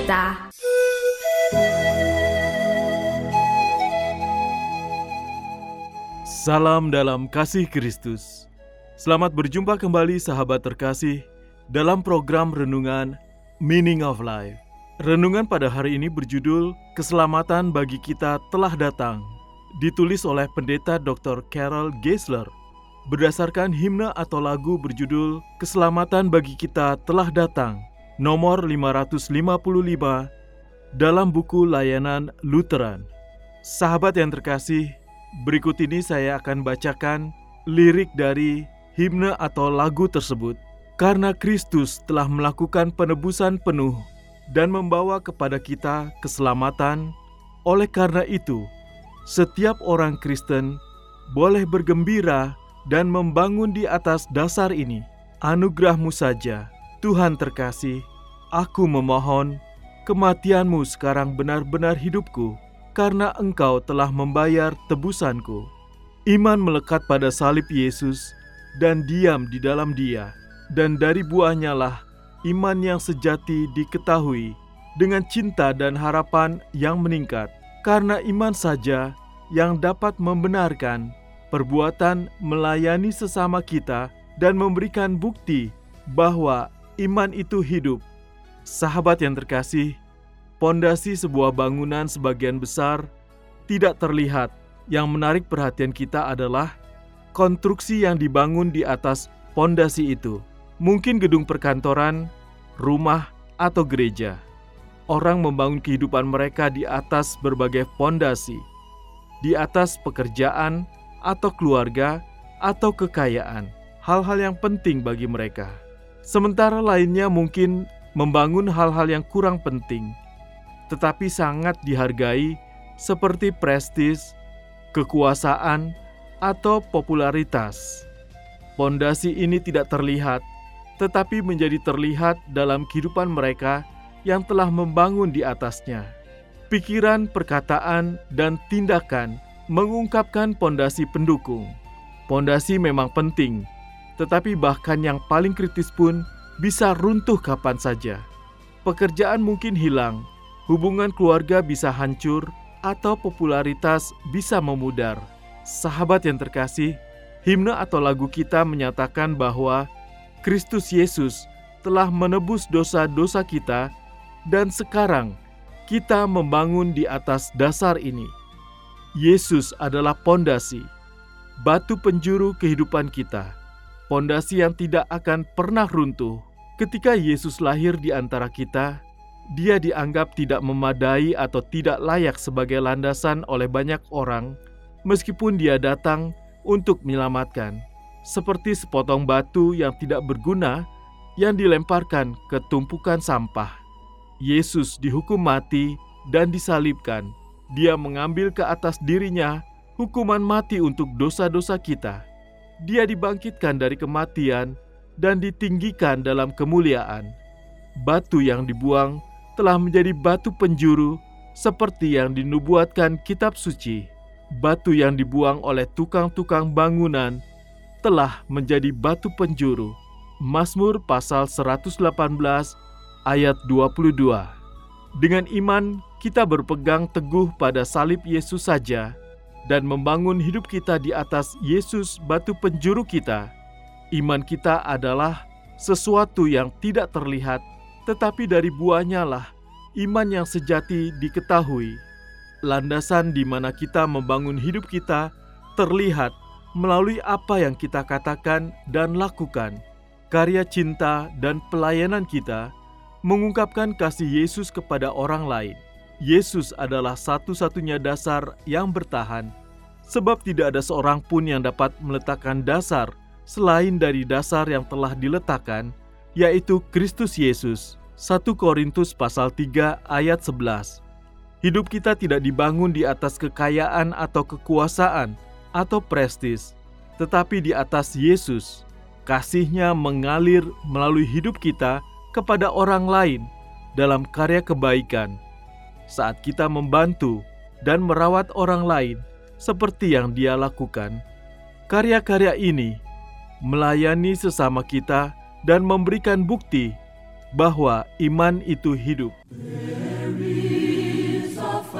Kita Salam dalam kasih Kristus. Selamat berjumpa kembali sahabat terkasih dalam program renungan Meaning of Life. Renungan pada hari ini berjudul Keselamatan bagi kita telah datang. Ditulis oleh pendeta Dr. Carol Geisler berdasarkan himne atau lagu berjudul Keselamatan bagi kita telah datang nomor 555 dalam buku layanan Lutheran. Sahabat yang terkasih, Berikut ini saya akan bacakan lirik dari himne atau lagu tersebut. Karena Kristus telah melakukan penebusan penuh dan membawa kepada kita keselamatan, oleh karena itu, setiap orang Kristen boleh bergembira dan membangun di atas dasar ini. Anugerahmu saja, Tuhan terkasih, aku memohon, kematianmu sekarang benar-benar hidupku karena engkau telah membayar tebusanku. Iman melekat pada salib Yesus dan diam di dalam dia, dan dari buahnya lah iman yang sejati diketahui dengan cinta dan harapan yang meningkat. Karena iman saja yang dapat membenarkan perbuatan melayani sesama kita dan memberikan bukti bahwa iman itu hidup. Sahabat yang terkasih, Pondasi sebuah bangunan sebagian besar tidak terlihat. Yang menarik perhatian kita adalah konstruksi yang dibangun di atas pondasi itu. Mungkin gedung perkantoran, rumah, atau gereja. Orang membangun kehidupan mereka di atas berbagai pondasi, di atas pekerjaan atau keluarga atau kekayaan, hal-hal yang penting bagi mereka. Sementara lainnya mungkin membangun hal-hal yang kurang penting, tetapi sangat dihargai seperti prestis, kekuasaan, atau popularitas. Pondasi ini tidak terlihat, tetapi menjadi terlihat dalam kehidupan mereka yang telah membangun di atasnya. Pikiran, perkataan, dan tindakan mengungkapkan pondasi pendukung. Pondasi memang penting, tetapi bahkan yang paling kritis pun bisa runtuh kapan saja. Pekerjaan mungkin hilang, hubungan keluarga bisa hancur atau popularitas bisa memudar. Sahabat yang terkasih, himne atau lagu kita menyatakan bahwa Kristus Yesus telah menebus dosa-dosa kita dan sekarang kita membangun di atas dasar ini. Yesus adalah pondasi, batu penjuru kehidupan kita, pondasi yang tidak akan pernah runtuh. Ketika Yesus lahir di antara kita, dia dianggap tidak memadai atau tidak layak sebagai landasan oleh banyak orang, meskipun dia datang untuk menyelamatkan, seperti sepotong batu yang tidak berguna yang dilemparkan ke tumpukan sampah. Yesus dihukum mati dan disalibkan. Dia mengambil ke atas dirinya hukuman mati untuk dosa-dosa kita. Dia dibangkitkan dari kematian dan ditinggikan dalam kemuliaan. Batu yang dibuang telah menjadi batu penjuru seperti yang dinubuatkan kitab suci. Batu yang dibuang oleh tukang-tukang bangunan telah menjadi batu penjuru. Mazmur pasal 118 ayat 22. Dengan iman kita berpegang teguh pada salib Yesus saja dan membangun hidup kita di atas Yesus batu penjuru kita. Iman kita adalah sesuatu yang tidak terlihat tetapi dari buahnya lah iman yang sejati diketahui. Landasan di mana kita membangun hidup kita terlihat melalui apa yang kita katakan dan lakukan. Karya cinta dan pelayanan kita mengungkapkan kasih Yesus kepada orang lain. Yesus adalah satu-satunya dasar yang bertahan, sebab tidak ada seorang pun yang dapat meletakkan dasar selain dari dasar yang telah diletakkan, yaitu Kristus Yesus. 1 Korintus pasal 3 ayat 11. Hidup kita tidak dibangun di atas kekayaan atau kekuasaan atau prestis, tetapi di atas Yesus. Kasihnya mengalir melalui hidup kita kepada orang lain dalam karya kebaikan. Saat kita membantu dan merawat orang lain seperti yang dia lakukan, karya-karya ini melayani sesama kita dan memberikan bukti bahwa iman itu hidup. lose all.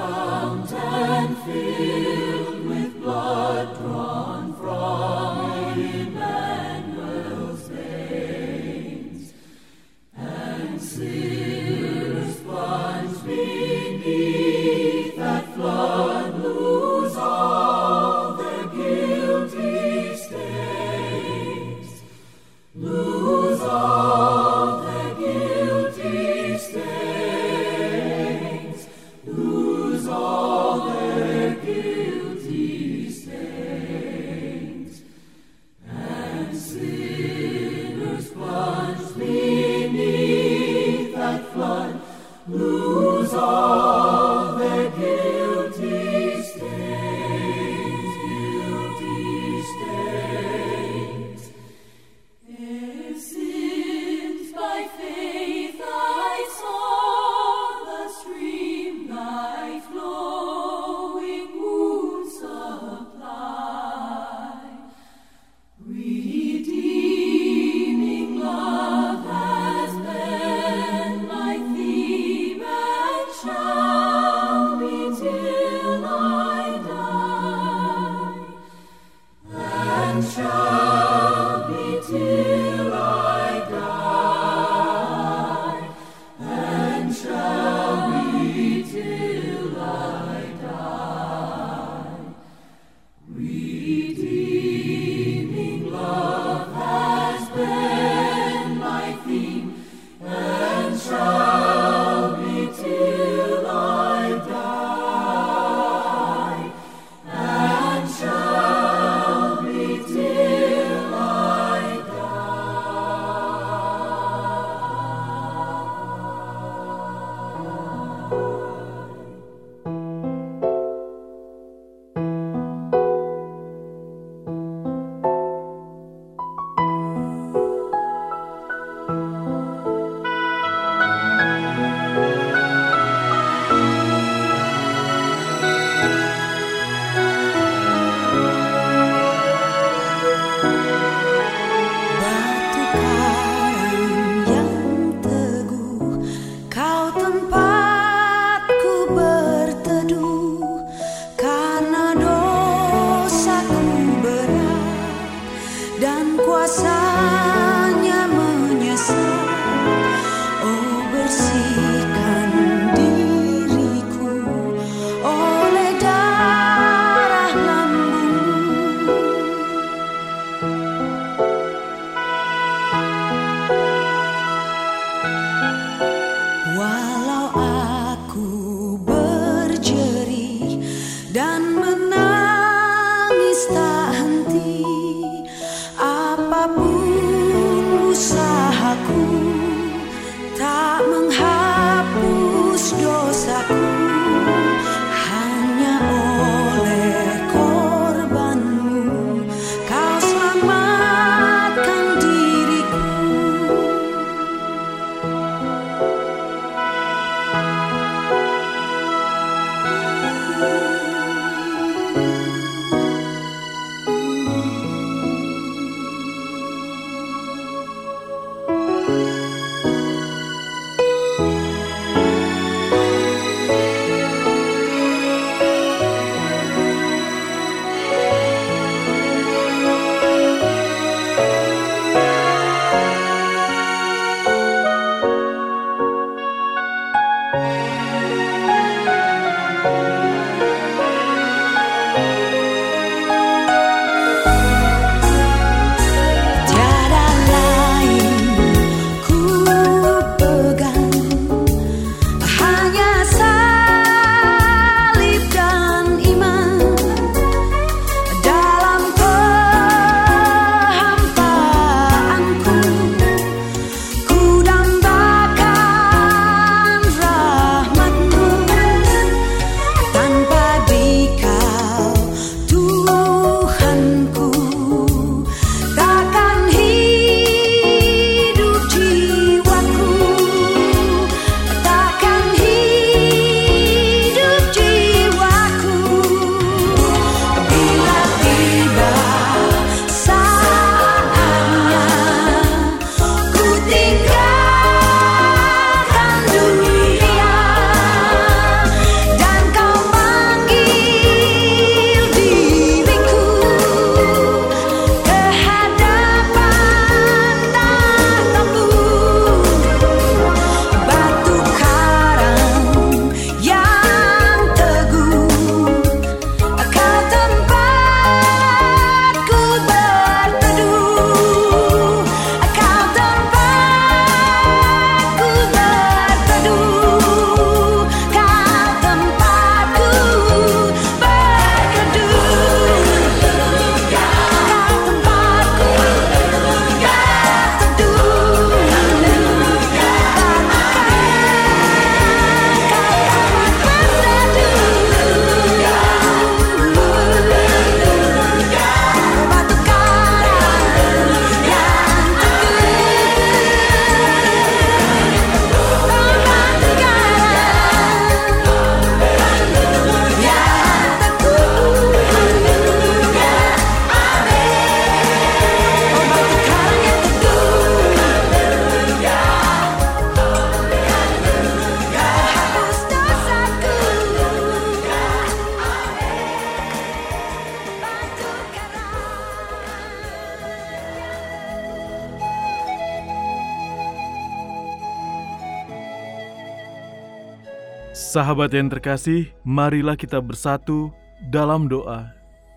Sahabat yang terkasih, marilah kita bersatu dalam doa.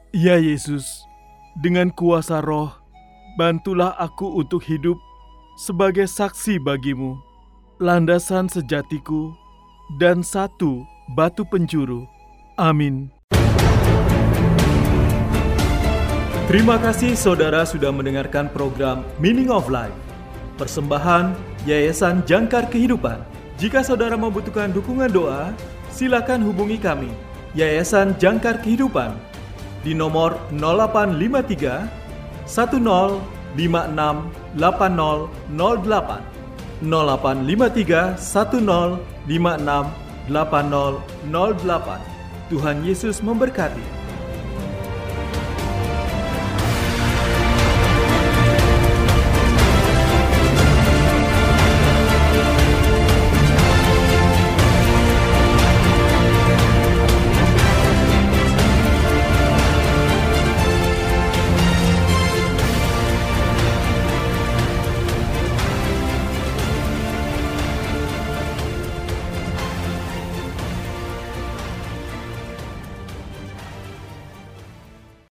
Ya Yesus, dengan kuasa roh, bantulah aku untuk hidup sebagai saksi bagimu, landasan sejatiku, dan satu batu penjuru. Amin. Terima kasih saudara sudah mendengarkan program Meaning of Life. Persembahan Yayasan Jangkar Kehidupan. Jika saudara membutuhkan dukungan doa, silakan hubungi kami. Yayasan Jangkar Kehidupan di nomor 0853 1056 8008 0853 1056 8008 Tuhan Yesus memberkati.